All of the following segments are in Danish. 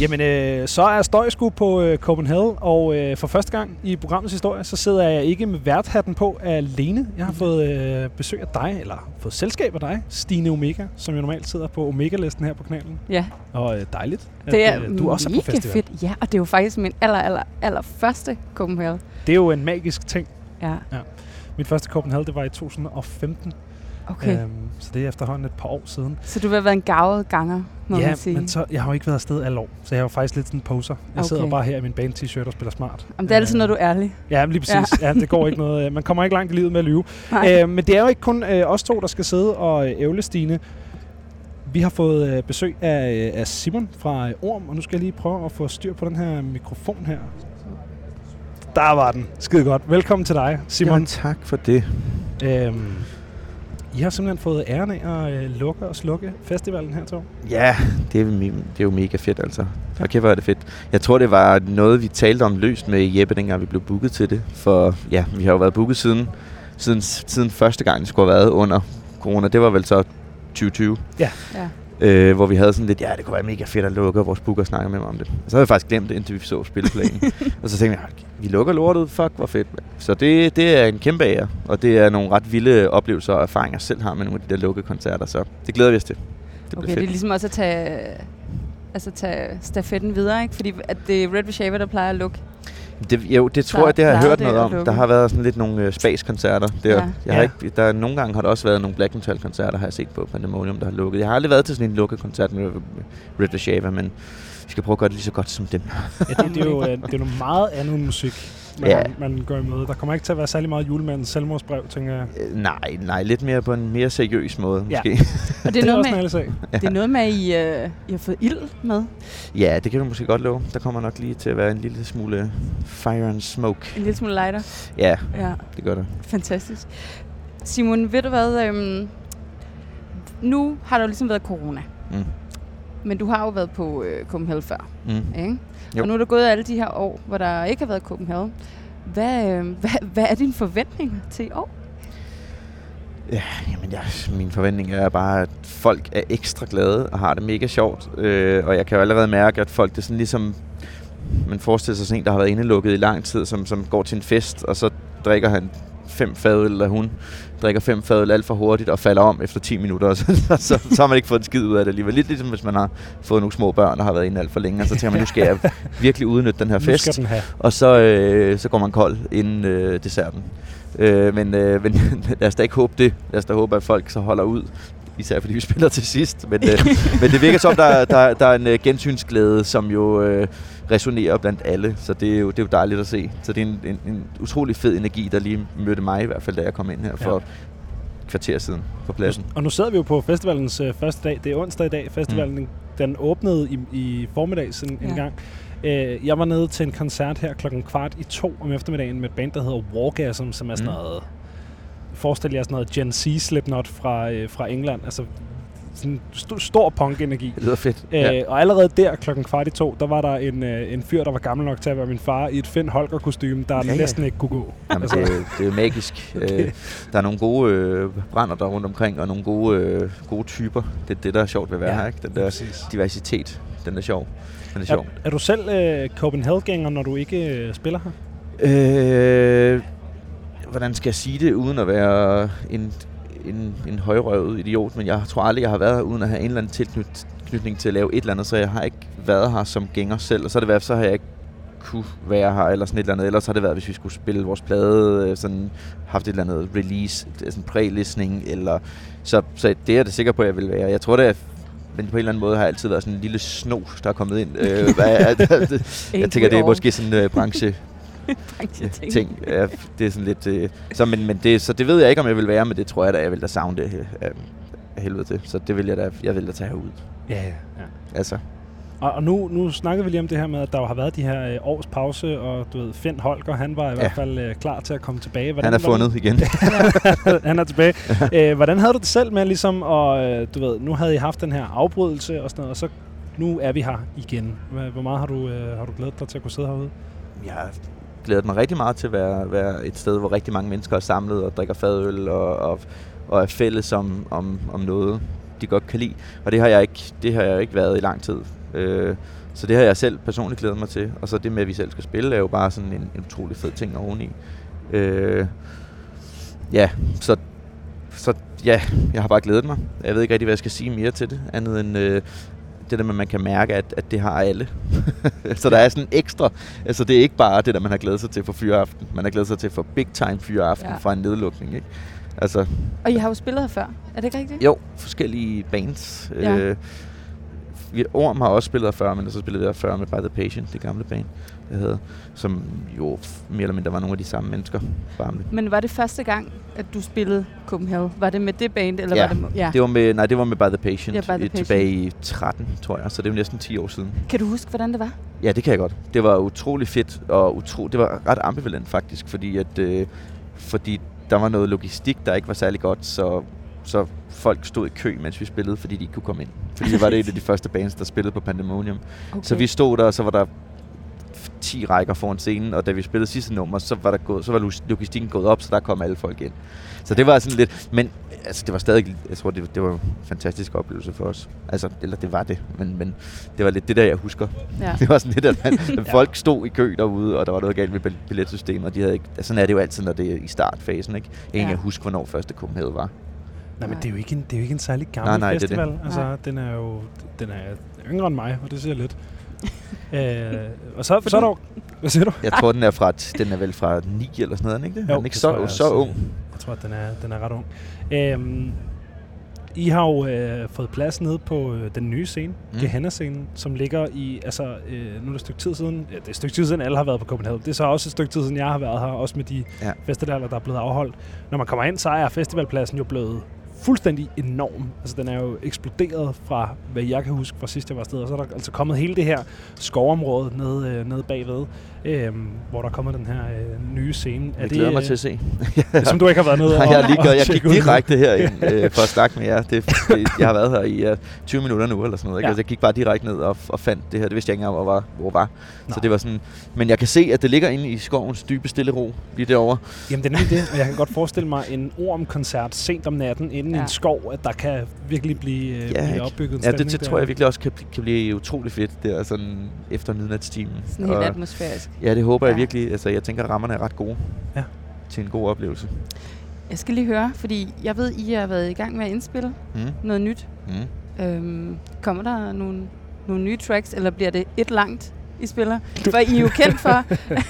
Jamen, øh, så er Støj sgu på øh, Copenhagen, og øh, for første gang i programmets historie, så sidder jeg ikke med værthatten på alene. Jeg har fået øh, besøg af dig, eller fået selskab af dig, Stine Omega, som jo normalt sidder på Omega-listen her på kanalen. Ja, Og øh, dejligt, det er øh, du også er på festival. fedt. Ja, og det er jo faktisk min aller, aller, aller første Copenhagen. Det er jo en magisk ting. Ja, Mit første Copenhagen, det var i 2015, okay. øhm, så det er efterhånden et par år siden. Så du vil have været en gavet ganger, må ja, man sige. men så, jeg har jo ikke været afsted alle år, så jeg er jo faktisk lidt sådan en poser. Jeg okay. sidder bare her i min band-t-shirt og spiller smart. Jamen, det er altid, Øh, når du er ærlig. Ja, lige præcis. Ja. ja, det går ikke noget. øh, Man kommer ikke langt i livet med at lyve. Nej. Øh, men det er jo ikke kun øh, os to, der skal sidde og øh, ævle Stine. Vi har fået øh, besøg af, øh, af Simon fra øh, Orm, og nu skal jeg lige prøve at få styr på den her mikrofon her. Der var den. Skide godt. Velkommen til dig, Simon. Jamen, tak for det. Øhm, I har simpelthen fået æren af at øh, lukke og slukke festivalen her, to. Ja, det er, det er jo mega fedt, altså. Og kæft, hvor er det fedt. Jeg tror, det var noget, vi talte om løst med Jeppe, dengang vi blev booket til det. For ja, vi har jo været booket siden, siden, siden første gang, det skulle have været under corona. Det var vel så 2020. Ja. Øh, hvor vi havde sådan lidt, ja, det kunne være mega fedt at lukke, og vores booker snakker med mig om det. Og så havde jeg faktisk glemt det, indtil vi så spilleplanen. og så tænkte jeg, vi lukker lortet, fuck, hvor fedt. mand. Så det, det er en kæmpe ære, og det er nogle ret vilde oplevelser og erfaringer, jeg selv har med nogle af de der lukkede koncerter. Så det glæder vi os til. Det Okay, det fedt. er ligesom også at tage, altså tage stafetten videre, ikke? Fordi at det er Red Shaver, der plejer at lukke. Det, jo, det tror jeg, det har jeg hørt noget om. Der har været sådan lidt nogle øh, spas-koncerter. Der. Ja. Jeg har Ja. ikke, der, nogle gange har der også været nogle black metal-koncerter, har jeg set på Pandemonium, der har lukket. Jeg har aldrig været til sådan en lukket koncert med Red Shava, men vi skal prøve at gøre det lige så godt som dem. Ja, det, det, er jo øh, det er noget meget andet musik, man, Ja. man går i møde. Der kommer ikke til at være særlig meget julemandens selvmordsbrev, tænker jeg. Øh, nej, nej, lidt mere på en mere seriøs måde, Ja. måske. Og det er, noget også en med, det er noget med, at I, øh, I har fået ild med. Ja, det kan du måske godt love. Der kommer nok lige til at være en lille smule fire and smoke. En lille smule lighter. Ja, Ja, det gør det. fantastisk. Simon, ved du hvad? Øhm, nu har der jo ligesom været corona. Mm. Men du har jo været på øh, Copenhagen før, Mm. ikke? Jo. Og nu er der gået alle de her år, hvor der ikke har været Copenhagen. Hvad, øh, hvad, hvad er dine forventninger til i år? Ja, jamen jeg, min forventning er bare, at folk er ekstra glade og har det mega sjovt. Øh, og jeg kan jo allerede mærke, at folk det er sådan ligesom... Man forestiller sig sådan en, der har været indelukket i lang tid, som, som går til en fest, og så drikker han fem fadøl, eller hun drikker fem fadøl alt for hurtigt og falder om efter 10 minutter, og så, så, så, så har man ikke fået en skid ud af det alligevel. Lidt ligesom hvis man har fået nogle små børn, der har været inde alt for længe, og så tænker man, nu skal jeg virkelig udnytte den her fest den og så, øh, så går man kold inden øh, desserten. Øh, men, øh, men lad os da ikke håbe det. Lad os da håbe, at folk så holder ud. Især fordi vi spiller til sidst. Men, øh, men det virker som, der, der, der er en øh, gensynsglæde, som jo øh, resonerer blandt alle. Så det er, jo, det er jo dejligt at se. Så det er en, en, en utrolig fed energi, der lige mødte mig i hvert fald, da jeg kom ind her for Ja. kvarter siden på pladsen. Og nu sidder vi jo på festivalens øh, første dag. Det er onsdag i dag. Festivalen mm. den åbnede i, i formiddags en, ja. en gang. Øh, jeg var nede til en koncert her klokken kvart i to om eftermiddagen med et band, der hedder Wargasm, som er sådan Mm. noget... Forestil jer sådan noget Gen Z Slipknot fra, øh, fra England. Altså sådan st- stor punk-energi. Det lyder fedt. Øh, og allerede der klokken kvart i to, der var der en, øh, en fyr, der var gammel nok til at være min far, i et Finn holger kostume der ja, Ja, ja. ja. næsten ikke kunne gå. Jamen, Altså- det, er, det er magisk. Okay. okay. Der er nogle gode øh, brænder der rundt omkring, og nogle gode, øh, gode typer. Det er det, der er sjovt ved at være Ja, her. Ikke? Den der præcis. diversitet, den er sjov. Den er Er, sjov. er du selv øh, Copenhagen-gænger, når du ikke øh, spiller her? Øh, hvordan skal jeg sige det, uden at være en, en, en højrøvet idiot, men jeg tror aldrig, jeg har været her, uden at have en eller anden tilknytning til at lave et eller andet, så jeg har ikke været her som gænger selv, og så, er det været, så har jeg ikke kunne være her, eller sådan et eller andet. Ellers har det været, hvis vi skulle spille vores plade, øh, sådan haft et eller andet release, sådan præ-listening, eller... Så, så det er jeg da sikker på, at jeg vil være. Jeg tror, det er men på en eller anden måde har jeg altid været sådan en lille sno, der er kommet ind. Øh, hvad det, jeg tænker, det er måske sådan øh, branche ja, ting. Ja, det er sådan lidt... Øh, så, men, men det, så det ved jeg ikke, om jeg vil være, men det tror jeg da, jeg vil da savne det øh, af, af helvede til. Så det vil jeg da, jeg vil da tage herud. Ja, ja. Altså, Og, og nu, nu snakkede vi lige om det her med, at der jo har været de her øh, års pause, og du ved, Finn Holger, han var i ja. hvert fald øh, klar til at komme tilbage. han er fundet igen. Hvordan, han er tilbage. Æh, hvordan havde du det selv med ligesom, og øh, du ved, nu havde I haft den her afbrydelse og sådan noget, og så nu er vi her igen. Hvor hvor meget har du, øh, har du glædet dig til at kunne sidde herude? Jeg har glædet mig rigtig meget til at være, være et sted, hvor rigtig mange mennesker er samlet og drikker fadøl og, og, og er fælles om, om, om noget, de godt kan lide. Og det har jeg ikke, det har jeg ikke været i lang tid. Øh, Så det har jeg selv personligt glædet mig til. Og så det med, at vi selv skal spille, er jo bare sådan en, en utrolig fed ting oveni. Øh, ja, så, så ja, jeg har bare glædet mig. Jeg ved ikke rigtig, hvad jeg skal sige mere til det, andet end øh, det der med, at man kan mærke, at, at det har alle. så der er sådan ekstra, altså det er ikke bare det der, man har glædet sig til for fyreaften. Man har glædet sig til for big time fyreaften Ja. fra en nedlukning, ikke? Altså, Og I har jo spillet her før. Er det ikke rigtigt? jo, forskellige bands. Ja. Øh, vi, Orm har også spillet før, men så spillede vi her før med By The Patient, det gamle band, jeg havde, som jo mere eller mindre var nogle af de samme mennesker. Bare. Men var det første gang, at du spillede Copenhagen? Var det med det band, eller Ja, var det... Ja. Det var med, nej, det var med By The Patient, Ja, By The øh, Patient. tilbage i 13, tror jeg, så det er jo næsten 10 år siden. Kan du huske, hvordan det var? Ja, det kan jeg godt. Det var utrolig fedt, og utro, det var ret ambivalent faktisk, fordi, at, øh, fordi der var noget logistik, der ikke var særlig godt, så, så folk stod i kø, mens vi spillede, fordi de ikke kunne komme ind. Fordi vi var det et af de første bands, der spillede på Pandemonium. Okay. Så vi stod der, og så var der 10 rækker foran scenen, og da vi spillede sidste nummer, så var, der gået, så var log- logistikken gået op, så der kom alle folk ind. Så det var sådan lidt, men altså, det var stadig, jeg tror, det, det var en fantastisk oplevelse for os. Altså, eller det var det, men, men det var lidt det der, jeg husker. Ja. Det var sådan lidt, at at folk stod i kø derude, og der var noget galt med bil- billetsystemet, og de havde ikke, altså, sådan er det jo altid, når det er i startfasen, ikke? Jeg kan Ja. ikke huske, hvornår første Copenhagen var. Nej, men det er jo ikke en, det er jo ikke en særlig gammel Nej, nej, det er festival. det. Altså, Nej. den er jo den er yngre end mig, og det siger lidt. øh, og så, så er der jo- Hvad siger du? Jeg tror, den er, fra, den er vel fra 9 eller sådan noget, er ikke det? er den ikke det tror så, jeg så ung? Jeg tror, at den er, den er ret ung. Øhm, I har jo øh, fået plads nede på øh, den nye scene. Mm. Gehenna-scenen, som ligger i, altså, øh, nu er det et stykke tid siden, ja, det er et stykke tid siden, alle har været på Copenhagen. Det er så også et stykke tid siden, jeg har været her, også med de Ja. festivaler, der er blevet afholdt. Når man kommer ind, så er festivalpladsen jo blevet fuldstændig enorm. Altså, den er jo eksploderet fra, hvad jeg kan huske fra sidst, jeg var afsted. Og så er der altså kommet hele det her skovområde nede, øh, nede bagved, øh, hvor der er kommet den her øh, nye scene. Jeg glæder mig til at se. Som du ikke har været nede Nej, og, jeg, har lige og gået, jeg gik direkte herind øh, for at snakke med jer. Det, det, jeg har været her i uh, 20 minutter nu, eller sådan noget. Ikke? Ja. Altså, jeg gik bare direkte ned og, og fandt det her. Det vidste jeg ikke engang, hvor var. Hvor var. Så Nå. det var sådan, men jeg kan se, at det ligger inde i skovens dybe stille ro, lige derovre. Jamen, det er nemlig det, og jeg kan godt forestille mig en ormkoncert sent om natten inde ja. en skov, at der kan virkelig blive, ja, blive opbygget en Ja, det, det tror jeg virkelig også kan, kan blive utrolig fedt, der sådan efter midnatstimen. Sådan helt Og- atmosfærisk. Ja, det håber jeg Ja. virkelig. Altså, jeg tænker, at rammerne er ret gode Ja. til en god oplevelse. Jeg skal lige høre, fordi jeg ved, I har været i gang med at indspille Mm. noget nyt. Mm. Øhm, kommer der nogle, nogle nye tracks, eller bliver det et langt, I spiller? For I er jo kendt for...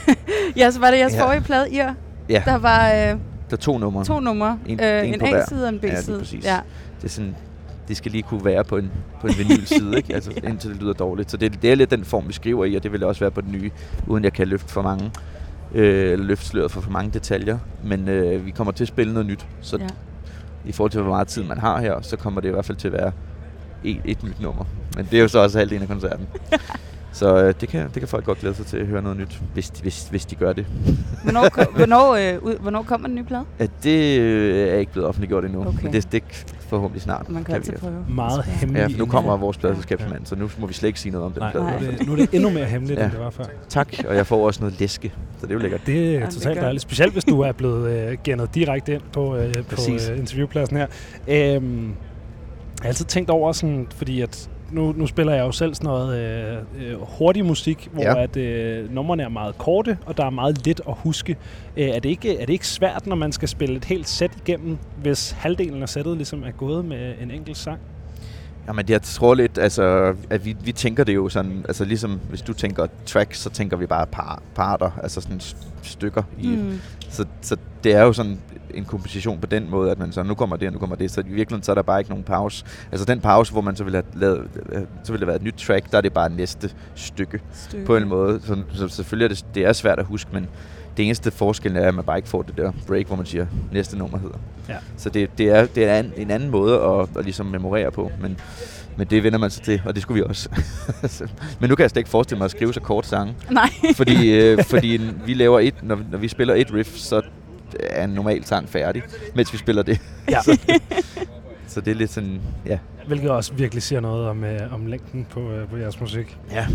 ja, så var det jeres Ja. forrige plade, I Ja, Der var øh, der er to numre. to numre. En- øh, en en. A-side og en Ja, lige B-side. præcis. Ja, Det er sådan, det skal lige kunne være på en, på en vinylside, ikke? Altså, indtil det lyder dårligt. Så det, det er lidt den form, vi skriver i, og det vil også være på den nye, uden jeg kan løfte for mange, øh, eller løfte sløret for for mange detaljer. Men øh, vi kommer til at spille noget nyt, så ja. i forhold til, hvor meget tid man har her, så kommer det i hvert fald til at være et, et nyt nummer. Men det er jo så også halvdelen af koncerten. Så øh, det, kan, det kan folk godt glæde sig til at høre noget nyt, hvis, hvis, hvis de gør det. Hvornår, ko- hvornår, øh, ud, hvornår kommer den nye plade? Ja, det øh, er ikke blevet offentliggjort endnu, Okay. men det, det forhåbentlig snart. Man kan kan altid prøve. Meget Ja. hemmelig. Ja, for nu kommer vores Ja. pladselskabsmand, så nu må vi slet ikke sige noget om den Nej, plade. nu er, Nej. det, nu er det endnu mere hemmeligt, ja. Ja. end det var før. Tak, og jeg får også noget læske, så det er jo lækkert. Det er det er totalt godt. dejligt. Specielt hvis du er blevet øh, gennet direkte ind på, øh, på Præcis. øh, interviewpladsen her. Øhm, jeg har altid tænkt over sådan, fordi at nu, nu spiller jeg jo selv sådan noget øh, øh, hurtig musik, hvor ja. At øh, numrene er meget korte, og der er meget lidt at huske. Øh, er, det ikke, er det ikke svært, når man skal spille et helt sæt igennem, hvis halvdelen af sættet ligesom er gået med en enkelt sang? Jamen, jeg tror lidt, altså, at vi, vi tænker det jo sådan, altså ligesom hvis du tænker tracks, så tænker vi bare par, parter, altså sådan stykker. I, Mm. så, så det er jo sådan en komposition på den måde, at man så, nu kommer det, og nu kommer det, så i virkeligheden så er der bare ikke nogen pause. Altså den pause, hvor man så ville have lavet, øh, så ville det være et nyt track, der er det bare næste stykke. Stykke. på en måde. Så, så selvfølgelig er det, det er svært at huske, men det eneste forskel er, at man bare ikke får det der break, hvor man siger, næste nummer hedder. Ja. Så det, det er, det er en, en anden måde at, at ligesom memorere på, men, men det vender man sig til, og det skulle vi også. Så- men nu kan jeg slet ikke forestille mig at skrive så kort sange, Nej. fordi, øh, fordi vi laver et, når, når vi spiller et riff, så er en normal sang færdig, mens vi spiller det. Ja. Så det er lidt sådan, ja. Hvilket også virkelig siger noget om, øh, om længden på, øh, på jeres musik. ja.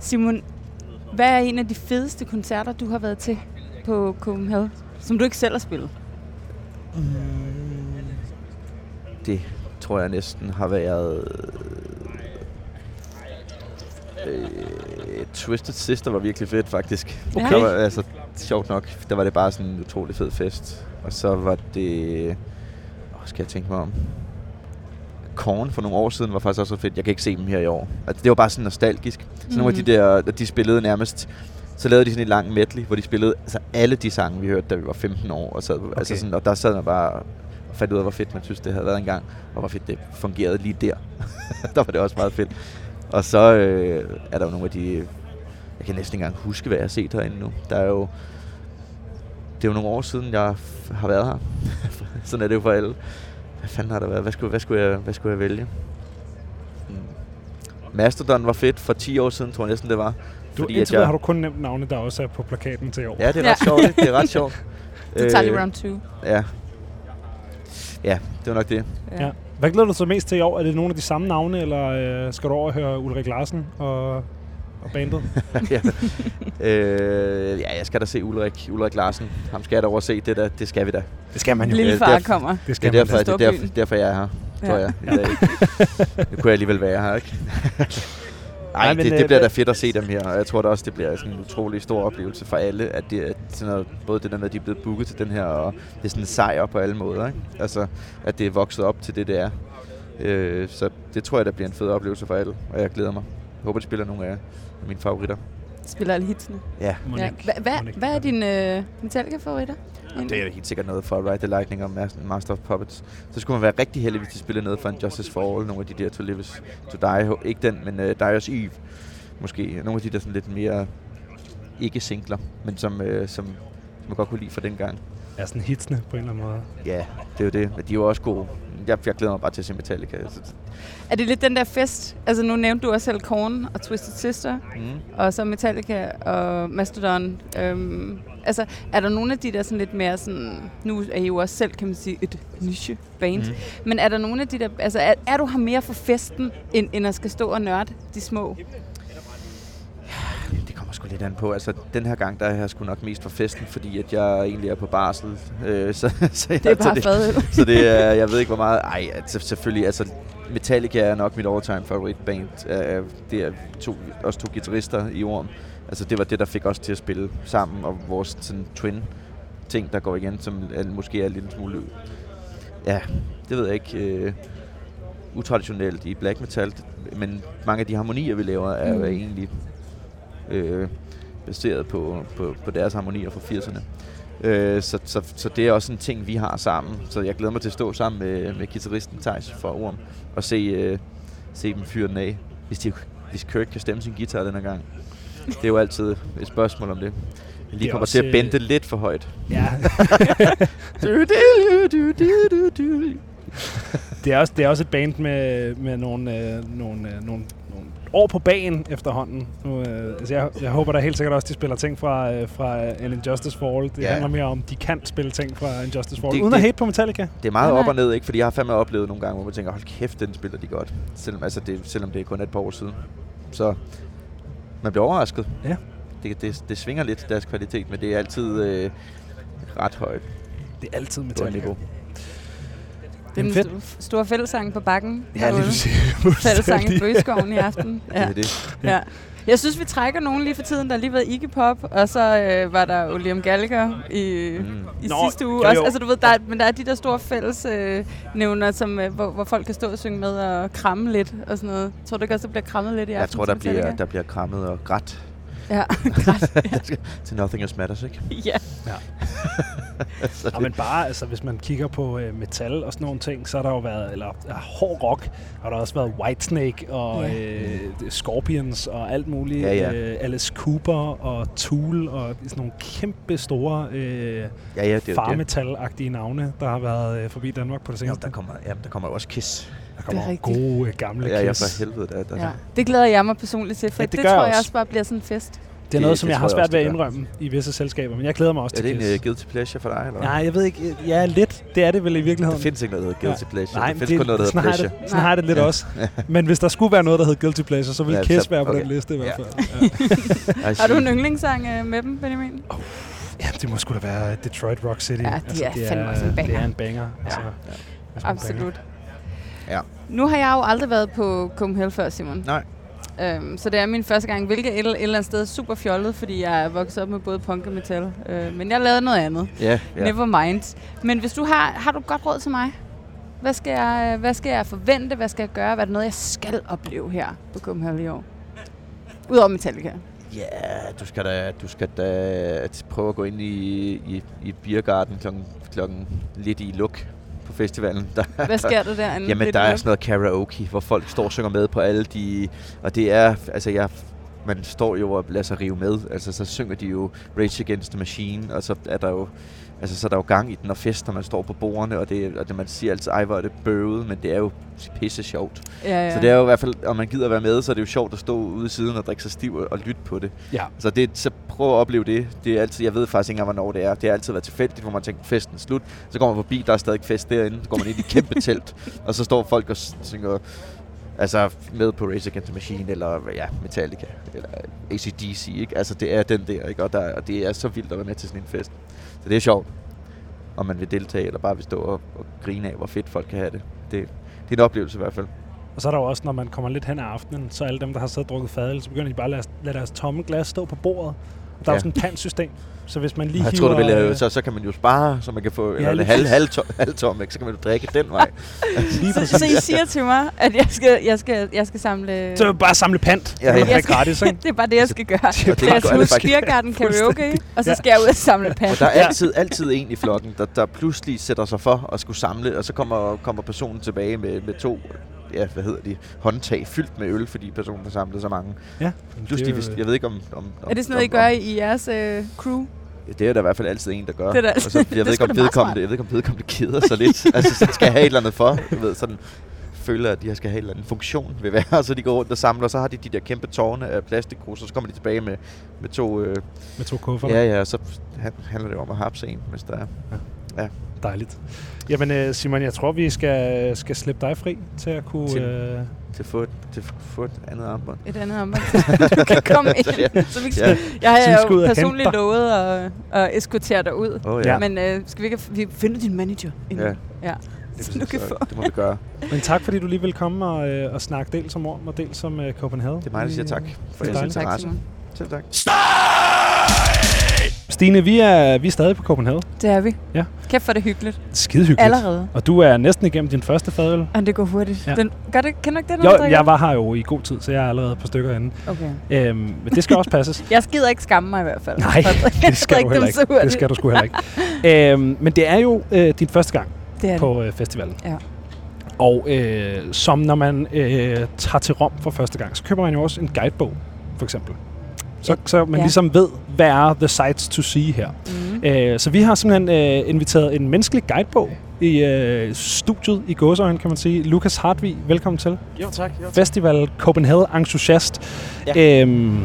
Simon, hvad er en af de fedeste koncerter, du har været til på Copenhagen, som du ikke selv har spillet? Det tror jeg næsten har været... Øh, Twisted Sister var virkelig fedt, faktisk. Okay. Der var, altså, sjovt nok, der var det bare sådan en utrolig fed fest. Og så var det... Åh, skal jeg tænke mig om? Korn for nogle år siden var faktisk også så fedt. Jeg kan ikke se dem her i år. Altså, det var bare sådan nostalgisk. Så mm. nogle af de Mhm. der, de spillede nærmest... Så lavede de sådan en lang medley, hvor de spillede altså alle de sange, vi hørte, da vi var 15 år. Og, sad, okay. altså sådan, og der sad man bare og fandt ud af, hvor fedt man synes, det havde været engang. Og hvor fedt det fungerede lige der. der var det også meget fedt. Og så øh, er der jo nogle af de... Jeg kan næsten ikke engang huske, hvad jeg har set herinde nu. Der er jo... Det er jo nogle år siden, jeg har været her. Sådan er det jo for alle. Hvad fanden har der været? Hvad skulle, hvad skulle, jeg, hvad skulle jeg vælge? Hmm. Mastodon var fedt for 10 år siden, tror jeg næsten det var. Du, Fordi, indtil at jeg- har du kun nævnt navne, der også er på plakaten til i år. Ja, det er Ja. ret sjovt. Det er ret sjovt. Du tager lige Øh, round 2. Ja. Ja, det var nok det. Ja. Hvad glæder du dig så mest til i år? Er det nogle af de samme navne, eller øh, skal du over og høre Ulrik Larsen og, og bandet? ja. øh, ja, jeg skal da se Ulrik, Ulrik Larsen. Ham skal jeg da overse. Det, der, det skal vi da. Det skal man Øh, Lillefar derfor- kommer. Det Det skal er man derfor, da. det er derfor, derfor jeg er her, Ja. tror jeg. I dag. Nu kunne jeg alligevel være her, ikke? Nej, det, øh, det bliver da hvad- fedt at se dem her, og jeg tror da også, det bliver sådan en utrolig stor oplevelse for alle, at det er sådan noget, både det der med, at de er blevet booket til den her, og det er sådan en sejr på alle måder, ikke? Altså, at det er vokset op til det, det er. Øh, så det tror jeg, der bliver en fed oplevelse for alle, og jeg glæder mig. Jeg håber, de spiller nogle af af mine favoritter. Spiller alle hitsene. Ja, Ja. Monique. Hva, hva, Monique. hvad er dine øh, Metallica-favoritter? det er jo helt sikkert noget for Ride the Lightning og Mas- Master of Puppets. Så skulle man være rigtig heldig, hvis de spillede noget for en Justice for All, nogle af de der To Live To Die, ikke den, men uh, Dyer's Eve, måske. Nogle af de der sådan lidt mere ikke singler, men som, uh, som, som jeg godt kunne lide fra den gang. Er sådan hitsene på en eller anden måde. Ja, det er jo det. Men de er jo også gode. Jeg, jeg glæder mig bare til at se Metallica. Er det lidt den der fest? Altså nu nævnte du også selv Korn og Twisted Sister, mm. og så Metallica og Mastodon. Øhm, altså, er der nogle af de der sådan lidt mere sådan... Nu er I jo også selv, kan man sige, et niche-band. Mhm. Mm. Men er der nogle af de der... Altså, er, er du her mere for festen, end, end at skal stå og nørde de små? Kommer lidt an på. Altså, den her gang, der er jeg sgu nok mest for festen, fordi at jeg egentlig er på barsel. Øh, så, så jeg, Det er bare fadøl. Så det er, jeg ved ikke hvor meget, ej, altså, selvfølgelig, altså Metallica er nok mit all-time favorit band. Uh, det er to, også to guitarister i Orm. Altså det var det, der fik os til at spille sammen, og vores sådan twin ting, der går igen, som er, måske er en lille smule, ja, det ved jeg ikke, uh, utraditionelt i black metal, men mange af de harmonier, vi laver, er Mm. egentlig øh, baseret på, på, på deres harmonier fra 80'erne. Øh, så, så, så det er også en ting, vi har sammen. Så jeg glæder mig til at stå sammen med, med guitaristen Thijs fra Orm og se, øh, se dem fyre den af, hvis, de, hvis Kirk kan stemme sin guitar den her gang. Det er jo altid et spørgsmål om det. Jeg lige er kommer også, til at bende øh, det lidt for højt. Ja. Det, er også, det er også et band med, med nogle, øh, nogle, øh, nogle år på bagen efterhånden. Nu, øh, altså jeg, jeg håber da helt sikkert også, de spiller ting fra, øh, fra An Injustice for All. Det Ja. handler mere om, de kan spille ting fra Injustice for All. Det- Uden at det- hate på Metallica. Det er meget Nej, op nej. og ned, ikke? Fordi jeg har fandme oplevet nogle gange, hvor man tænker, hold kæft, den spiller de godt. Selvom, altså det, selvom det er kun et par år siden. Så man bliver overrasket. Ja. Det, det, det svinger lidt deres kvalitet, men det er altid øh, ret højt Det er altid Metallica. niveau. Den fedt. st- store fællesang på bakken. Ja, lige præcis. Fællesang i. Bøgeskoven i aften. Ja. Ja. Det er det. ja. Jeg synes, vi trækker nogen lige for tiden. Der har lige været Iggy Pop, og så øh, var der William Gallagher i, Mm. i Nå, sidste uge. jo, Også, jo. altså, du ved, der er, men der er de der store fælles øh, nævner, som, øh, hvor, hvor folk kan stå og synge med og kramme lidt og sådan noget. Tror du ikke også, der bliver krammet lidt i Jeg aften tror, der bliver, der bliver krammet og grædt Ja, græt. til Nothing Else Matters, ikke? ja. Så Ja, men bare, altså, hvis man kigger på øh, metal og sådan nogle ting, så har der jo været, eller ja, hård rock, har der også været Whitesnake og Ja. øh, Scorpions og alt muligt. Ja, ja. Øh, Alice Cooper og Tool og sådan nogle kæmpe store øh, ja, ja, det er det. farmetal-agtige navne, der har været øh, forbi Danmark på det Ja, seneste. der kommer, ja, der kommer jo også Kiss. der kommer Det er gode, gamle Ja, ja, Kiss. for helvede. Der, der, ja. Det glæder jeg mig personligt til, for Ja, ja, det det, gør tror jeg jeg også. også bare bliver sådan en fest. Det er noget, Det- som det jeg har jeg svært også, ved at det indrømme i visse selskaber, men jeg glæder mig også Er til det en Kiss. uh, guilty pleasure for dig, eller? Nej, jeg ved ikke. Ja, lidt. Det er det vel i virkeligheden. Der findes ikke noget, der hedder guilty pleasure. Nej, der men findes kun noget, der sådan hedder pleasure. det, sådan har jeg det lidt Nej. også. Men hvis der skulle være noget, der hed Guilty Pleasure, så ville Ja, Kiss så- være på okay. den liste i hvert Ja. fald. Ja. Har du en yndlingssang øh, med dem, Benjamin? Ja, det må sgu da være Detroit Rock City. Altså, Ja, de er fandme også en banger. Det er en banger. Altså, Ja. det er sgu en banger. Absolut. Ja. Nu har jeg jo aldrig været på Copenhagen før, Simon. Nej. Øhm, så det er min første gang, hvilket et, et eller andet sted er super fjollet, fordi jeg er vokset op med både punk og metal. Øh, men jeg lavede noget andet. Ja, Ja. Never mind. Men hvis du har, har du godt råd til mig? Hvad skal, jeg, hvad skal jeg forvente? Hvad skal jeg gøre? Hvad er det noget, jeg skal opleve her på Copenhagen i år? Udover Metallica. Ja, du skal da, du skal da prøve at gå ind i, i, i Biergarten klokken, klokken lidt i luk på festivalen. Der, Hvad sker der der? Jamen, der er sådan noget karaoke, hvor folk står og synger med på alle de... Og det er, altså jeg, man står jo og lader sig rive med. Altså, så synger de jo Rage Against the Machine, og så er der jo... Altså, så er der jo gang i den, og fest, når man står på bordene, og, det, og det, man siger altid, ej, hvor er det bøvet, men det er jo pisse sjovt. Ja, ja. Så det er jo i hvert fald, om man gider være med, så er det jo sjovt at stå ude i siden og drikke sig stiv og, og lytte på det. Ja. Så, det, så prøv at opleve det. det er altid, jeg ved faktisk ikke engang, hvornår det er. Det har altid været tilfældigt, hvor man tænker, festen er slut. Så går man forbi, der er stadig fest derinde. Så går man ind i et kæmpe telt, og så står folk og synger altså med på Race Against the Machine, eller ja, Metallica, eller ACDC, ikke? Altså det er den der, ikke? Og, der, og det er så vildt at være med til sådan en fest. Så det er sjovt, om man vil deltage, eller bare vil stå og, og grine af, hvor fedt folk kan have det. Det, det er en oplevelse i hvert fald. Og så er der jo også, når man kommer lidt hen af aftenen, så alle dem, der har siddet og drukket fadel, så begynder de bare at lade, lade deres tomme glas stå på bordet. Der ja. er Ja. jo sådan et pantsystem. Så hvis man lige Jeg hiver... tror, du vil, øh, så, så kan man jo spare, så man kan få Ja, lige halv, halv, tom, halv tom, ikke? så kan man jo drikke den vej. lige så, så I siger til mig, at jeg skal, jeg skal, jeg skal samle... Så bare samle pant. Ja, Ja, ja. Jeg skal- gratis, ikke? det er bare det, jeg skal gøre. Det Jeg skal det huske faktisk. Biergarten karaoke, og så Ja. skal jeg ud og samle pand. Og der er altid, altid en i flokken, der, der pludselig sætter sig for at skulle samle, og så kommer, kommer personen tilbage med, med to ja, hvad hedder de, håndtag fyldt med øl, fordi personen har samlet så mange. Ja. Pludselig, hvis, jeg ved ikke om... om, om Er det sådan noget, I om, gør om, i jeres øh, crew? Det er der i hvert fald altid en, der gør. Det er der og så, jeg, Det ved ikke, om vedkommende, jeg ved ikke, om vedkommende keder sig lidt. altså, så skal have et eller andet for. Du ved, sådan føler, at de skal have en eller anden funktion ved hver, så de går rundt og samler, og så har de de der kæmpe tårne af plastikkrus, og så kommer de tilbage med, med to... Øh, Med to kufferter. ja, ja, og så han- handler det om at hapse en, hvis der er. Dejligt. Jamen øh, Simon, jeg tror, vi skal, skal slippe dig fri til at kunne... Til- Øh, til få et, til få et andet armbånd. Et andet om, du kan komme ind. Så vi, Ja. jeg har Så vi skal jo og personligt lovet at, at eskortere dig ud. Oh, Ja. Men øh, skal vi ikke vi finder din manager? inden? Ja. ja. Det, Så du kan få. det må vi gøre. men tak, fordi du lige vil komme og, øh, og snakke dels om Orm og dels om øh, Copenhagen. Det er mig, der siger tak for Det er jeres interesse. Selv tak. Stine, vi er, vi er stadig på Copenhagen. Det er vi. Ja. Kæft for det hyggeligt. Skide hyggeligt. Allerede. Og du er næsten igennem din første fadøl. Og det går hurtigt. Ja. Ja. Den, gør det, du ikke det, Jo, jeg var her jo i god tid, så jeg er allerede på stykker inde. Okay. Øhm, men det skal også passes. Jeg skider ikke skamme mig i hvert fald. Nej, det skal du heller ikke. Det skal du sgu heller ikke. øhm, men det er jo øh, din første gang Det er på øh, festivalen. Ja. Og øh, som når man øh, tager til Rom for første gang, så køber man jo også en guidebog, for eksempel. Så, Ja. så man Ja. ligesom ved, hvad er the sights to see her. Mm. Øh, så vi har simpelthen øh, inviteret en menneskelig guidebog i øh, studiet i gåsøjne, kan man sige. Lukas Hartvig, velkommen til. Jo, tak. Jo, tak. Festival Copenhagen Entusiast. Ja. Øhm,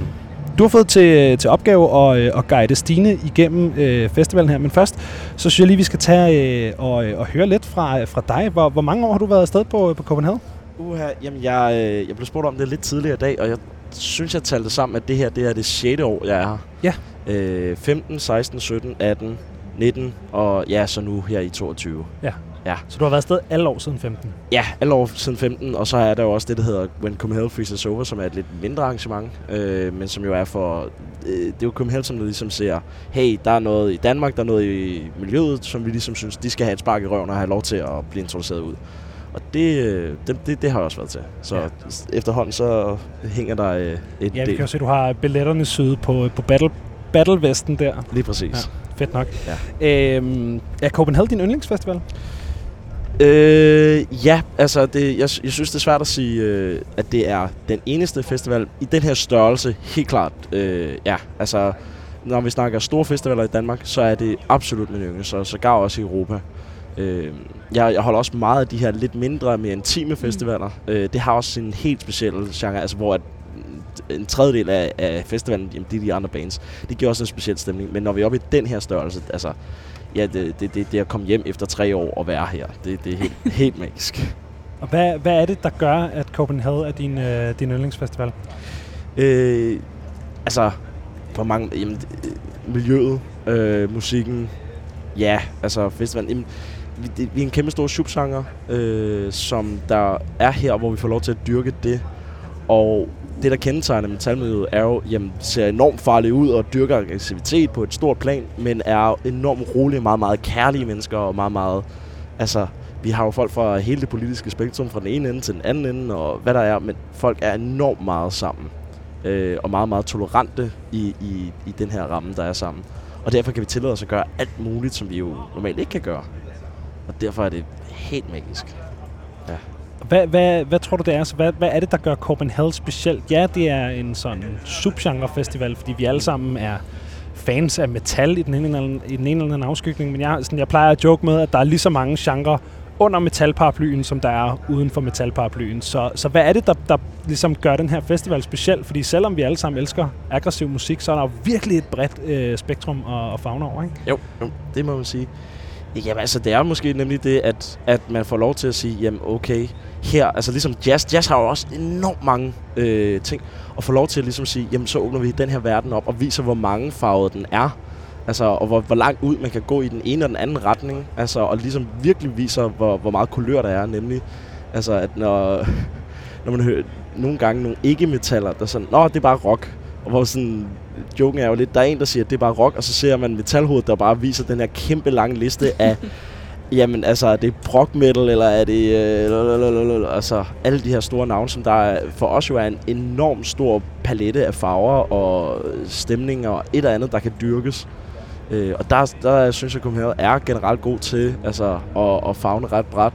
du har fået til, til opgave at, øh, at guide Stine igennem øh, festivalen her, men først så synes jeg lige, vi skal tage øh, og, øh, og høre lidt fra, fra dig. Hvor, hvor mange år har du været afsted på, på Copenhagen? Uha, jamen jeg, øh, jeg blev spurgt om det lidt tidligere i dag, og jeg synes, jeg talte sammen, at det her det er det 6. år, jeg er her. Ja. Øh, 15, 16, 17, 18, 19, og ja, så nu her i 22. Så du har været afsted alle år siden 15? Ja, alle år siden 15, og så er der jo også det, der hedder When Copenhagen Freezes Over, som er et lidt mindre arrangement, øh, men som jo er for... Øh, det er jo Copenhagen, som ligesom ser, hey, der er noget i Danmark, der er noget i miljøet, som vi ligesom synes, de skal have et spark i røven og have lov til at blive introduceret ud. Og det, øh, det, det, det har jeg også været til. Så Ja. efterhånden så hænger der øh, et Ja, vi del. kan jo se, at du har billetterne syet på, på Battle, Battlevesten der. Lige præcis. Ja. Fedt nok. Ja. Øhm, er Copenhagen din yndlingsfestival? Øh, ja, altså det, jeg, jeg synes det er svært at sige, øh, at det er den eneste festival i den her størrelse, helt klart. Øh, ja, altså når vi snakker store festivaler i Danmark, så er det absolut min yndling, så sågar også i Europa. Øh, jeg, jeg holder også meget af de her lidt mindre, mere intime festivaler. Mm. Øh, det har også sin helt speciel genre, altså hvor at en tredjedel af, af festivalen, jamen, det er de andre bands. Det giver også en speciel stemning. Men når vi er oppe i den her størrelse, altså, ja, det, det, det, det at komme hjem efter tre år og være her, det, det er helt, helt magisk. Og hvad, hvad er det, der gør, at Copenhagen er din, øh, din yndlingsfestival? Øh, altså, hvor mange... Jamen, øh, miljøet, øh, musikken, ja, altså festivalen. Jamen, vi, det, vi er en kæmpe stor subsanger, øh, som der er her, hvor vi får lov til at dyrke det. Og det, der kendetegner metalmiljøet, er jo, jamen, ser enormt farligt ud og dyrker aggressivitet på et stort plan, men er enormt rolige, meget, meget kærlige mennesker og meget, meget... Altså, vi har jo folk fra hele det politiske spektrum, fra den ene ende til den anden ende, og hvad der er, men folk er enormt meget sammen. Øh, og meget, meget tolerante i, i, i den her ramme, der er sammen. Og derfor kan vi tillade os at gøre alt muligt, som vi jo normalt ikke kan gøre. Og derfor er det helt magisk. Hvad, hvad, hvad tror du, det er? Så hvad, hvad er det, der gør Copenhagen specielt? Ja, det er en sådan subgenre-festival, fordi vi alle sammen er fans af metal i den ene eller anden, i den ene eller anden afskygning, men jeg, sådan, jeg plejer at joke med, at der er lige så mange genrer under metalparaplyen, som der er uden for metalparaplyen. Så, så hvad er det, der, der ligesom gør den her festival speciel? Fordi selvom vi alle sammen elsker aggressiv musik, så er der jo virkelig et bredt øh, spektrum at, at fagne over, ikke? Jo, jo, det må man sige. Jamen altså, det er måske nemlig det, at, at man får lov til at sige, jamen okay, her, altså ligesom jazz, jazz har jo også enormt mange øh, ting, og få lov til at ligesom sige, jamen så åbner vi den her verden op og viser, hvor mange farvet den er. Altså, og hvor, hvor langt ud man kan gå i den ene og den anden retning. Altså, og ligesom virkelig viser, hvor, hvor meget kulør der er. Nemlig, altså, at når, når man hører nogle gange nogle ikke-metaller, der er sådan, nå, det er bare rock. Og hvor sådan, joken er jo lidt, der er en, der siger, at det er bare rock, og så ser man metalhovedet, der bare viser den her kæmpe lange liste af, jamen altså, er det prog metal, eller er det, øh, altså, alle de her store navne, som der er, for os jo er en enorm stor palette af farver og stemninger og et eller andet, der kan dyrkes. Øh, og der, der synes jeg, at er generelt god til altså, at, at fagne ret bredt,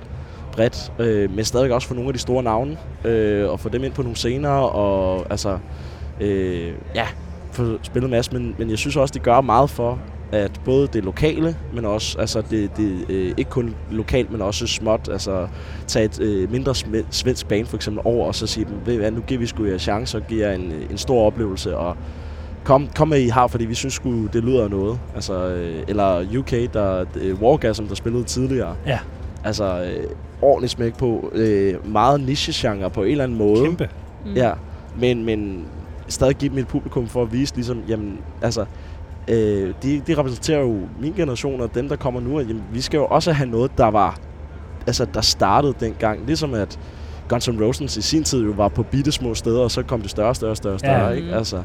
bredt øh, men stadig også for nogle af de store navne, øh, og få dem ind på nogle scener, og altså, øh, ja, få spillet en masse, men, men jeg synes også, det gør meget for, at både det lokale, men også altså det, det øh, ikke kun lokalt, men også småt, altså tage et øh, mindre svensk band for eksempel over, og så sige dem, ved hvad, nu giver vi sgu jer chance og giver en, en stor oplevelse, og kom, kom med I har, fordi vi synes sgu, det lyder noget. Altså, øh, eller UK, der øh, Wargasm, der spillede tidligere. Ja. Altså, øh, ordentligt smæk på. Øh, meget niche-genre på en eller anden måde. Kæmpe. Mm. Ja, men, men stadig give dem et publikum for at vise, ligesom, jamen, altså, øh, de, de repræsenterer jo min generation og dem, der kommer nu, at jamen, vi skal jo også have noget, der var, altså, der startede dengang. Ligesom at Guns N' Roses i sin tid jo var på bitte små steder, og så kom det større, større, større, større, Ja. ikke? Altså,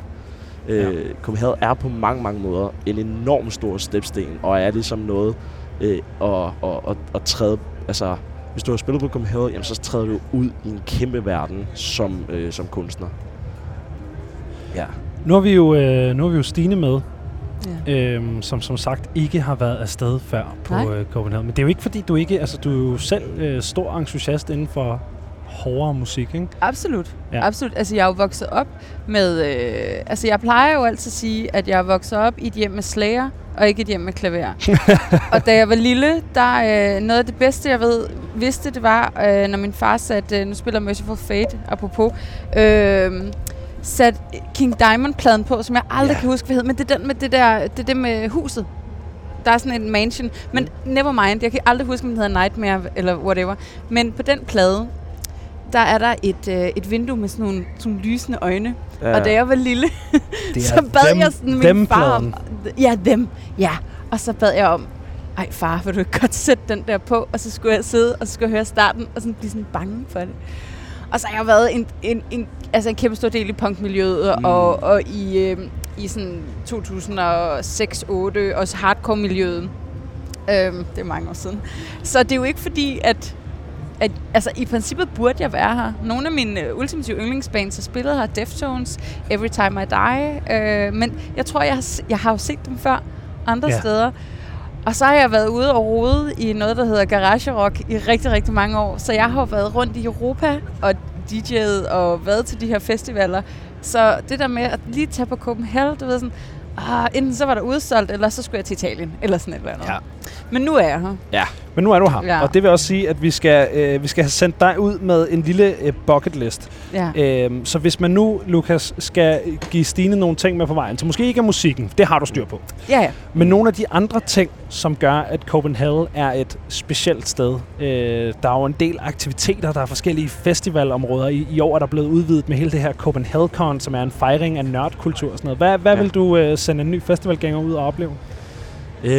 øh, ja. Copenhagen er på mange, mange måder en enorm stor stepsten, og er ligesom noget øh, at, at, at, at træde, altså, hvis du har spillet på Copenhagen, jamen, så træder du ud i en kæmpe verden som, øh, som kunstner. Ja. Nu har vi jo, øh, nu har vi jo Stine med, Ja. øhm, som som sagt ikke har været afsted før på Nej. øh, Copenhagen. Men det er jo ikke fordi, du ikke... Altså, du er jo selv øh, stor entusiast inden for hårdere musik, ikke? Absolut. Ja. Absolut. Altså, jeg er jo vokset op med... Øh, altså, jeg plejer jo altid at sige, at jeg er vokset op i et hjem med slager, og ikke et hjem med klaver. og da jeg var lille, der øh, noget af det bedste, jeg ved, vidste, det var, øh, når min far satte... Øh, nu spiller Merciful Fate, apropos... Øh, sat King Diamond-pladen på, som jeg aldrig yeah. kan huske, hvad hed, men det er den med det der, det er det med huset. Der er sådan en mansion, men never mind, jeg kan aldrig huske, om den hedder Nightmare eller whatever. Men på den plade, der er der et, øh, et vindue med sådan nogle, sådan nogle lysende øjne. Ja. Og da jeg var lille, så bad dem, jeg sådan min dem far om... Ja, dem. Ja. Og så bad jeg om, ej far, vil du ikke godt sætte den der på? Og så skulle jeg sidde, og så skulle jeg høre starten, og sådan blive sådan bange for det. Og så har jeg været en, en, en, altså en kæmpe stor del i punkmiljøet, mm. og, og i, øh, i sådan 2006-2008, også hardcore-miljøet. Øhm, det er mange år siden. Så det er jo ikke fordi, at at, altså, i princippet burde jeg være her. Nogle af mine øh, ultimative yndlingsbands har spillet her, Deftones, Every Time I Die. Øh, men jeg tror, jeg har, jeg har jo set dem før andre Ja. steder. Og så har jeg været ude og rode i noget, der hedder Garage Rock i rigtig, rigtig mange år. Så jeg har været rundt i Europa og DJ'et og været til de her festivaler. Så det der med at lige tage på Copenhagen, du ved sådan, ah, enten så var der udsolgt, eller så skulle jeg til Italien, eller sådan et eller andet. Ja. Men nu er jeg her. Men nu er du her, Ja. og det vil også sige, at vi skal, øh, vi skal have sendt dig ud med en lille øh, bucket list. Ja. Øhm, så hvis man nu, Lukas, skal give Stine nogle ting med på vejen, så måske ikke er musikken, det har du styr på, ja, ja. men nogle af de andre ting, som gør, at Copenhagen er et specielt sted. Øh, der er jo en del aktiviteter, der er forskellige festivalområder. I, I år er der blevet udvidet med hele det her Copenhagen, som er en fejring af nørdkultur og sådan noget. Hvad, hvad Ja. ja. vil du øh, sende en ny festivalgænger ud og opleve? Øh,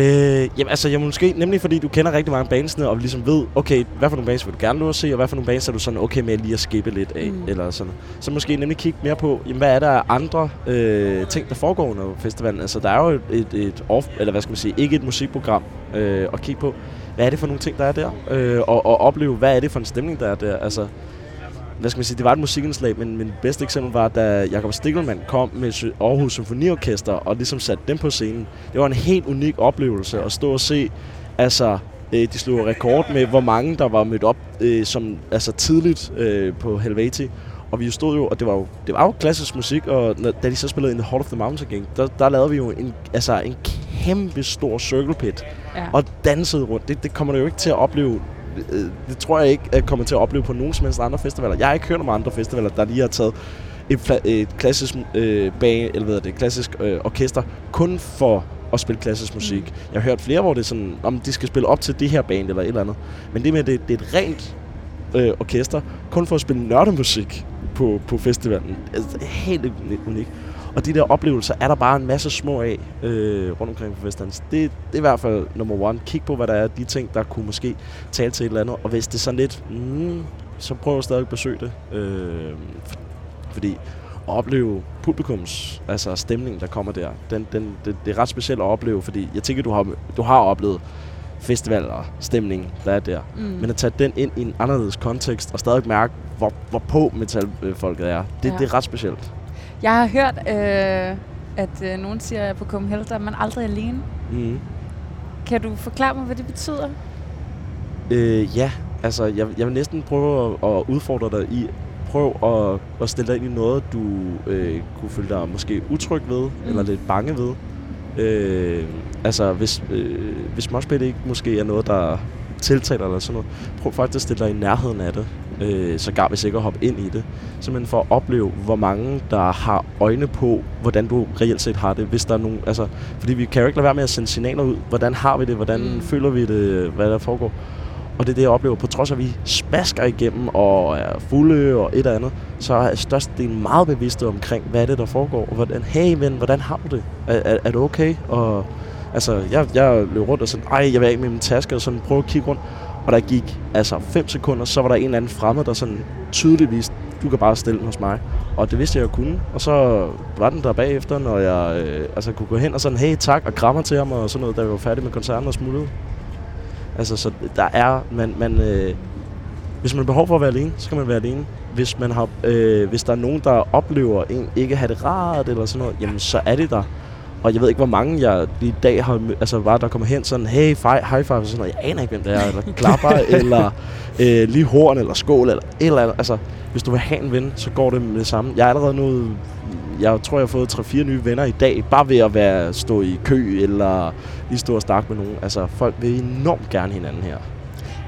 jamen altså, jeg måske nemlig fordi du kender rigtig mange bandsene, og ligesom ved, okay, hvad for nogle bands vil du gerne nå at se, og hvad for nogle bands er du sådan okay med lige at skippe lidt af, Mm. eller sådan. Så måske nemlig kigge mere på, jamen, hvad er der af andre øh, ting, der foregår under festivalen. Altså, der er jo et, et, et off, eller hvad skal man sige, ikke et musikprogram øh, at kigge på. Hvad er det for nogle ting, der er der? Øh, og, og opleve, hvad er det for en stemning, der er der? Altså, hvad skal man sige, det var et musikindslag, men min bedste eksempel var, da Jakob Stikkelmann kom med Aarhus Symfoniorkester og ligesom satte dem på scenen. Det var en helt unik oplevelse at stå og se, altså, øh, de slog rekord med, hvor mange der var mødt op øh, som, altså tidligt øh, på Helveti. Og vi stod jo, og det var jo, det var jo klassisk musik, og når, da de så spillede In the Hall of the Mountain King, der, der lavede vi jo en, altså en kæmpe stor circle pit, Ja. og dansede rundt. Det, det kommer du jo ikke til at opleve. Øh, Det tror jeg ikke, jeg kommer til at opleve på nogen som helst andre festivaler. Jeg har ikke hørt om andre festivaler, der lige har taget et, et klassisk øh, bag, eller hvad det, klassisk øh, orkester, kun for at spille klassisk musik. Mm. Jeg har hørt flere, hvor det er sådan, om de skal spille op til det her band eller et eller andet. Men det med, det, det er et rent øh, orkester, kun for at spille nørdemusik på, på festivalen. Altså, helt uni- unikt. Og de der oplevelser er der bare en masse små af øh, rundt omkring på. Så Det, det er i hvert fald nummer one. Kig på, hvad der er de ting, der kunne måske tale til et eller andet. Og hvis det er sådan lidt, mm, så prøv at stadig besøge det. Øh, fordi at opleve publikums, altså stemningen, der kommer der, den, den, det, det er ret specielt at opleve, fordi jeg tænker, du har, du har oplevet festivaler, stemning, der er der. Mm. Men at tage den ind i en anderledes kontekst, og stadig mærke, hvor, hvor på metalfolket er, det, ja. det er ret specielt. Jeg har hørt, øh, at øh, nogen siger, at på Copenhagen, der er man aldrig alene. Mm. Kan du forklare mig, hvad det betyder? Øh, ja, altså jeg, jeg vil næsten prøve at, at udfordre dig i, prøv at, at stille dig ind i noget, du øh, kunne føle dig måske utryg ved, mm. eller lidt bange ved. Øh, altså hvis, øh, hvis moshpit ikke måske er noget, der tiltaler eller sådan noget, prøv faktisk at stille dig i nærheden af det. Øh, så gar hvis ikke at hoppe ind i det. Simpelthen for at opleve, hvor mange der har øjne på, hvordan du reelt set har det. Hvis der er nogen, altså, fordi vi kan jo ikke lade være med at sende signaler ud. Hvordan har vi det? Hvordan Mm. føler vi det? Hvad der foregår? Og det er det, jeg oplever. På trods af, at vi spasker igennem og er fulde og et eller andet, så er størstedelen meget bevidste omkring, hvad er det, der foregår. Og hvordan, hey ven, hvordan har du det? Er, er, er du okay? Og altså, jeg, jeg løb rundt og sådan, ej, jeg vil af med min taske, og sådan prøve at kigge rundt. Og der gik altså 5 sekunder, så var der en eller anden fremmed, der sådan tydeligt viste, du kan bare stille den hos mig. Og det vidste jeg, jeg kunne. Og så var den der bagefter, når jeg øh, altså, kunne gå hen og sådan, hey tak, og krammer til ham og sådan noget, da vi var færdige med koncerten og smuttede. Altså, så der er, man, man, øh, hvis man har behov for at være alene, så skal man være alene. Hvis, man har, øh, hvis der er nogen, der oplever en ikke at have det rart eller sådan noget, jamen så er det der. Og jeg ved ikke, hvor mange jeg i dag har, mø- altså bare der kommer hen sådan, hey, fi, high five, og sådan noget. Jeg aner ikke, hvem det er, eller klapper, eller øh, lige horn, eller skål, eller et eller andet. Altså, hvis du vil have en ven, så går det med det samme. Jeg er allerede nu, jeg tror, jeg har fået 3-4 nye venner i dag, bare ved at være, stå i kø, eller lige stå og snakke med nogen. Altså, folk vil enormt gerne hinanden her.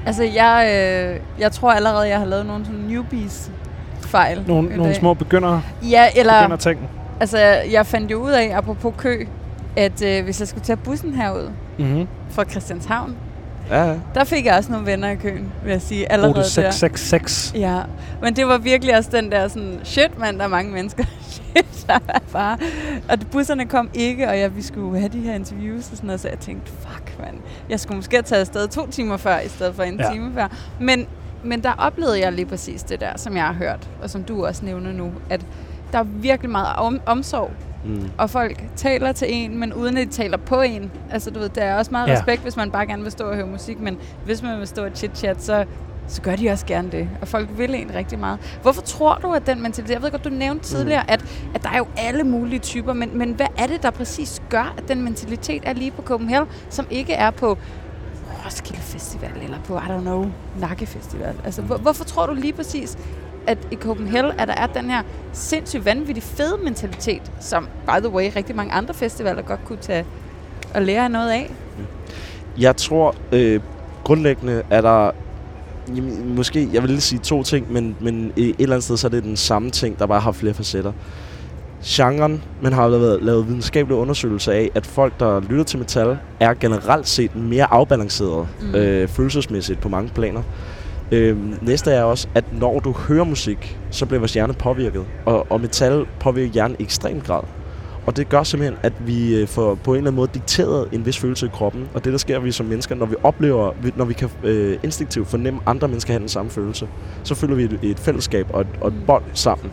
Altså, jeg, øh, jeg tror allerede, jeg har lavet nogle sådan newbies-fejl. Nogle, i nogle dag. små begynder, Ja, eller... begynder ting. Altså, jeg fandt jo ud af, apropos kø, at øh, hvis jeg skulle tage bussen herud Mm-hmm. fra Christianshavn, Ja, ja. der fik jeg også nogle venner i køen, vil jeg sige, allerede Rute der. 666. Ja, men det var virkelig også den der sådan, shit mand, der er mange mennesker. shit, der er bare... Og busserne kom ikke, og jeg, vi skulle have de her interviews og sådan noget, så jeg tænkte, fuck mand, jeg skulle måske have taget afsted to timer før, i stedet for en ja. time før. Men, men der oplevede jeg lige præcis det der, som jeg har hørt, og som du også nævner nu, at der er virkelig meget om, omsorg Mm. og folk taler til en, men uden at de taler på en. Altså, du ved, der er også meget Ja. respekt, hvis man bare gerne vil stå og høre musik, men hvis man vil stå og chit-chat, så, så gør de også gerne det. Og folk vil en rigtig meget. Hvorfor tror du, at den mentalitet... Jeg ved godt, du nævnte tidligere, at, at der er jo alle mulige typer, men, men hvad er det, der præcis gør, at den mentalitet er lige på Copenhagen, som ikke er på Roskilde Festival, eller på, I don't know, Nakke Festival? Altså, hvor, hvorfor tror du lige præcis, at i Copenhagen, at der er den her sindssygt vanvittig fede mentalitet, som, by the way, rigtig mange andre festivaler godt kunne tage og lære noget af. Jeg tror, øh, grundlæggende er der... Jamen, måske, jeg vil lige sige to ting, men, men et eller andet sted, så er det den samme ting, der bare har flere facetter. Genren, man har lavet, lavet videnskabelige undersøgelser af, at folk, der lytter til metal, er generelt set mere afbalanceret Mm. mm. øh, følelsesmæssigt på mange planer. Øh, næste er også, at når du hører musik, så bliver vores hjerne påvirket. Og, og metal påvirker hjernen i ekstrem grad. og det gør simpelthen, at vi øh, får på en eller anden måde dikteret en vis følelse i kroppen. Og det, der sker vi som mennesker, når vi oplever, når vi kan øh, instinktivt fornemme, at andre mennesker har den samme følelse, så føler vi et, et fællesskab og et, og et bånd sammen.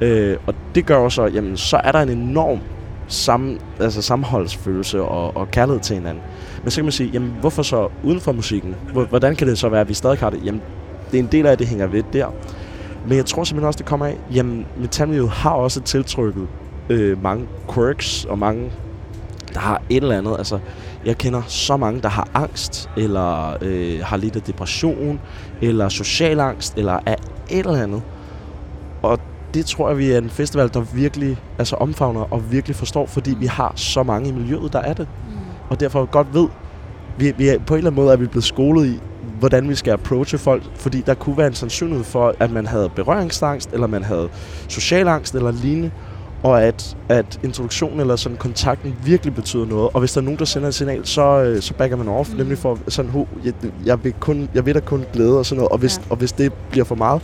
Øh, og det gør jo så, jamen, så er der en enorm sam, altså sammenholdsfølelse og, og kærlighed til hinanden. Men så kan man sige, jamen, hvorfor så uden for musikken? Hvordan kan det så være, at vi stadig har det? Jamen, det er en del af, at det hænger ved der. Men jeg tror simpelthen også, det kommer af, jamen, metalmiljøet har også tiltrykket øh, mange quirks og mange, der har et eller andet. Altså, jeg kender så mange, der har angst, eller øh, har lidt af depression, eller social angst, eller af et eller andet. Det tror jeg, vi er en festival, der virkelig altså omfavner og virkelig forstår, fordi vi har så mange i miljøet, der er det. Mm. Og derfor godt ved, vi, vi er, på en eller anden måde er vi blevet skolet i, hvordan vi skal approache folk, fordi der kunne være en sandsynlighed for, at man havde berøringsangst, eller man havde social angst, eller lignende, og at, at introduktionen eller sådan kontakten virkelig betyder noget. Og hvis der er nogen, der sender et signal, så, øh, så backer man off, Mm. nemlig for sådan, "Ho, jeg, jeg, vil kun, jeg vil da kun glæde og sådan noget. Og hvis, ja. og hvis det bliver for meget,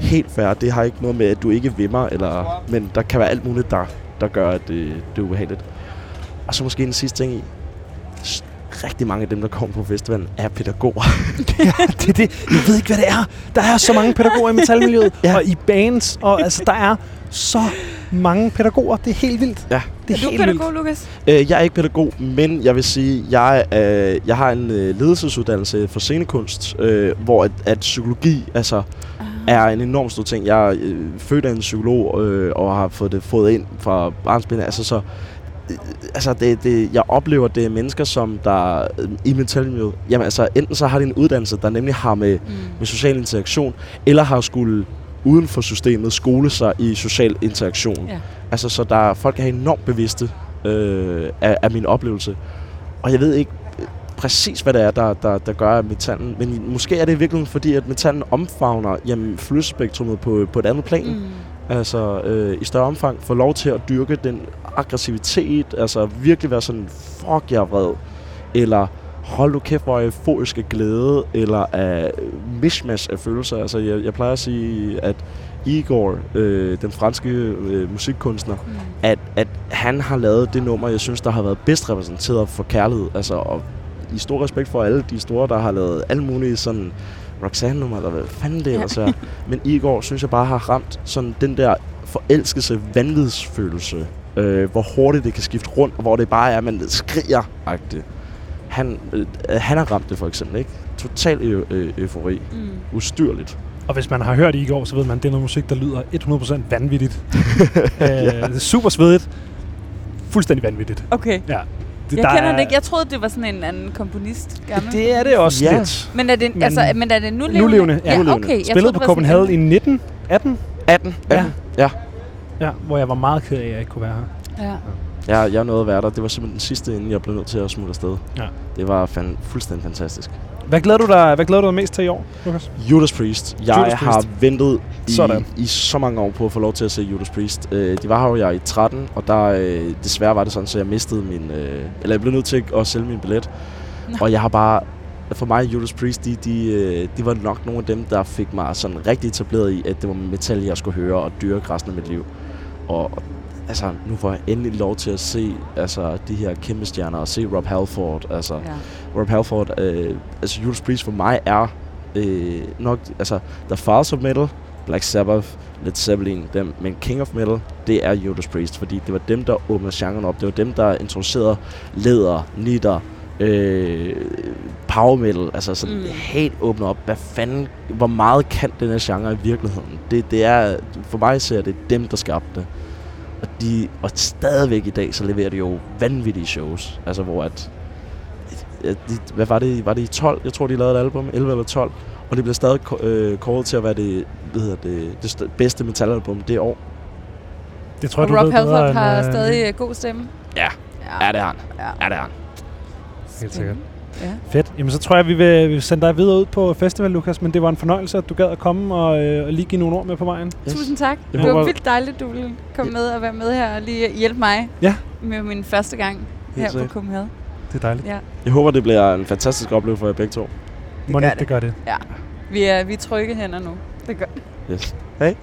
helt fair, det har ikke noget med, at du ikke vimmer, eller, men der kan være alt muligt, der, der gør, at det, det er ubehageligt. Og så måske en sidste ting i, rigtig mange af dem, der kommer på festivalen, er pædagoger. det er det. Jeg ved ikke, hvad det er. Der er så mange pædagoger i metalmiljøet, ja. Ja. og i bands, og altså, der er så mange pædagoger. Det er helt vildt. Ja. Det Er er, du helt pædagog, vildt. Lukas? Øh, jeg er ikke pædagog, men jeg vil sige, jeg, øh, jeg har en øh, ledelsesuddannelse for scenekunst, øh, hvor at, at psykologi altså. Er en enorm stor ting. Jeg er øh, født af en psykolog øh, og har fået det fået ind fra barnsben. Altså, så, øh, altså det, det, jeg oplever, det er mennesker, som der øh, i metalmiljøet, jamen altså enten så har de en uddannelse, der nemlig har med, Mm. med social interaktion, eller har skulle uden for systemet skole sig i social interaktion. Ja. Altså, så der er, folk er enormt bevidste øh, af, af min oplevelse. Og jeg ved ikke præcis, hvad det er, der, der, der gør metallen. Men måske er det i virkeligheden fordi, at metallen omfavner jamen, følelsespektrummet på, på et andet plan. Mm. Altså øh, i større omfang får lov til at dyrke den aggressivitet. Altså virkelig være sådan, fuck, jeg er vred. Eller hold du kæft, hvor euforisk af glæde. Eller af mishmash af følelser. Altså jeg, jeg plejer at sige, at Igor, øh, den franske øh, musikkunstner, Mm. at, at han har lavet det nummer, jeg synes, der har været bedst repræsenteret for kærlighed. Altså, og i stor respekt for alle de store, der har lavet alle mulige sådan Roxanne-nummer, eller hvad fanden det Ja. ellers er. Men Igor, synes jeg bare har ramt sådan den der forelskelse, vanvidsfølelse, øh, hvor hurtigt det kan skifte rundt, og hvor det bare er, at man skriger -agtigt. Han, øh, han har ramt det for eksempel, ikke? Total ø- ø- eufori. Mm. Ustyrligt. Og hvis man har hørt det i går, så ved man, at det er noget musik, der lyder 100% vanvittigt. øh, det er super svedigt. Fuldstændig vanvittigt. Okay. Ja. Det, jeg kender det ikke. Jeg troede, det var sådan en anden komponist. Gammel. Det er det også Ja. lidt. Men er det, Men- altså, men er det nu levende? Nu levende, ja. ja. Okay. Troede, på Copenhagen en- i 19, 18, 18. Ja. 18. Ja. ja, hvor jeg var meget ked af, at jeg ikke kunne være her. Ja. Jeg, jeg nåede at være der. Det var simpelthen den sidste, inden jeg blev nødt til at smutte afsted. Ja. Det var fan, fuldstændig fantastisk. Hvad glæder du dig, hvad glæder du dig mest til i år, Lukas? Judas Priest. Jeg Judas har Priest. ventet i, Sådan. i så mange år på at få lov til at se Judas Priest. Øh, de var her jo jeg i 13, og der øh, desværre var det sådan, så jeg mistede min... Øh, eller jeg blev nødt til at sælge min billet. Nå. Og jeg har bare... For mig, Judas Priest, de, de, øh, de var nok nogle af dem, der fik mig sådan rigtig etableret i, at det var metal, jeg skulle høre og dyrke resten af mit liv. Og altså, nu får jeg endelig lov til at se altså, de her kæmpe stjerner og se Rob Halford. Altså, ja. Rob Halford, øh, altså Judas Priest for mig er øh, nok, altså The Fathers of Metal, Black Sabbath, Led Zeppelin, dem, men King of Metal, det er Judas Priest, fordi det var dem, der åbnede genren op. Det var dem, der introducerede leder, nitter, øh, power metal, altså sådan Mm. helt åbnet op. Hvad fanden, hvor meget kan den her genre i virkeligheden? Det, det er, for mig ser det dem, der skabte det. Og, de, og stadigvæk i dag, så leverer de jo vanvittige shows. Altså hvor at de, hvad var det, var det i 12? Jeg tror, de lavede et album, 11 eller 12. Og det blev stadig øh, kåret til at være det, hvad hedder det, det st- bedste metalalbum det år. Det tror jeg, Og du Rob Halford end, har øh, stadig øh, god stemme. Ja. Ja, Ja, det er han. ja. Ja, det er han. Helt sikkert. Ja. Fedt. Jamen, så tror jeg, vi vil, vi vil sende dig videre ud på festival, Lukas. Men det var en fornøjelse, at du gad at komme og, øh, og lige give nogle ord med på vejen. Yes. Tusind tak. Jeg det var håber- vildt dejligt, du ville komme med og være med her og lige hjælpe mig Ja. med min første gang her på sikkert. Copenhagen. Det er dejligt. Ja, Jeg håber, det bliver en fantastisk oplevelse for jer begge to. Må gør ikke, det. det gør det. vi er, vi er trygge hænder nu. Det gør Yes. Hej.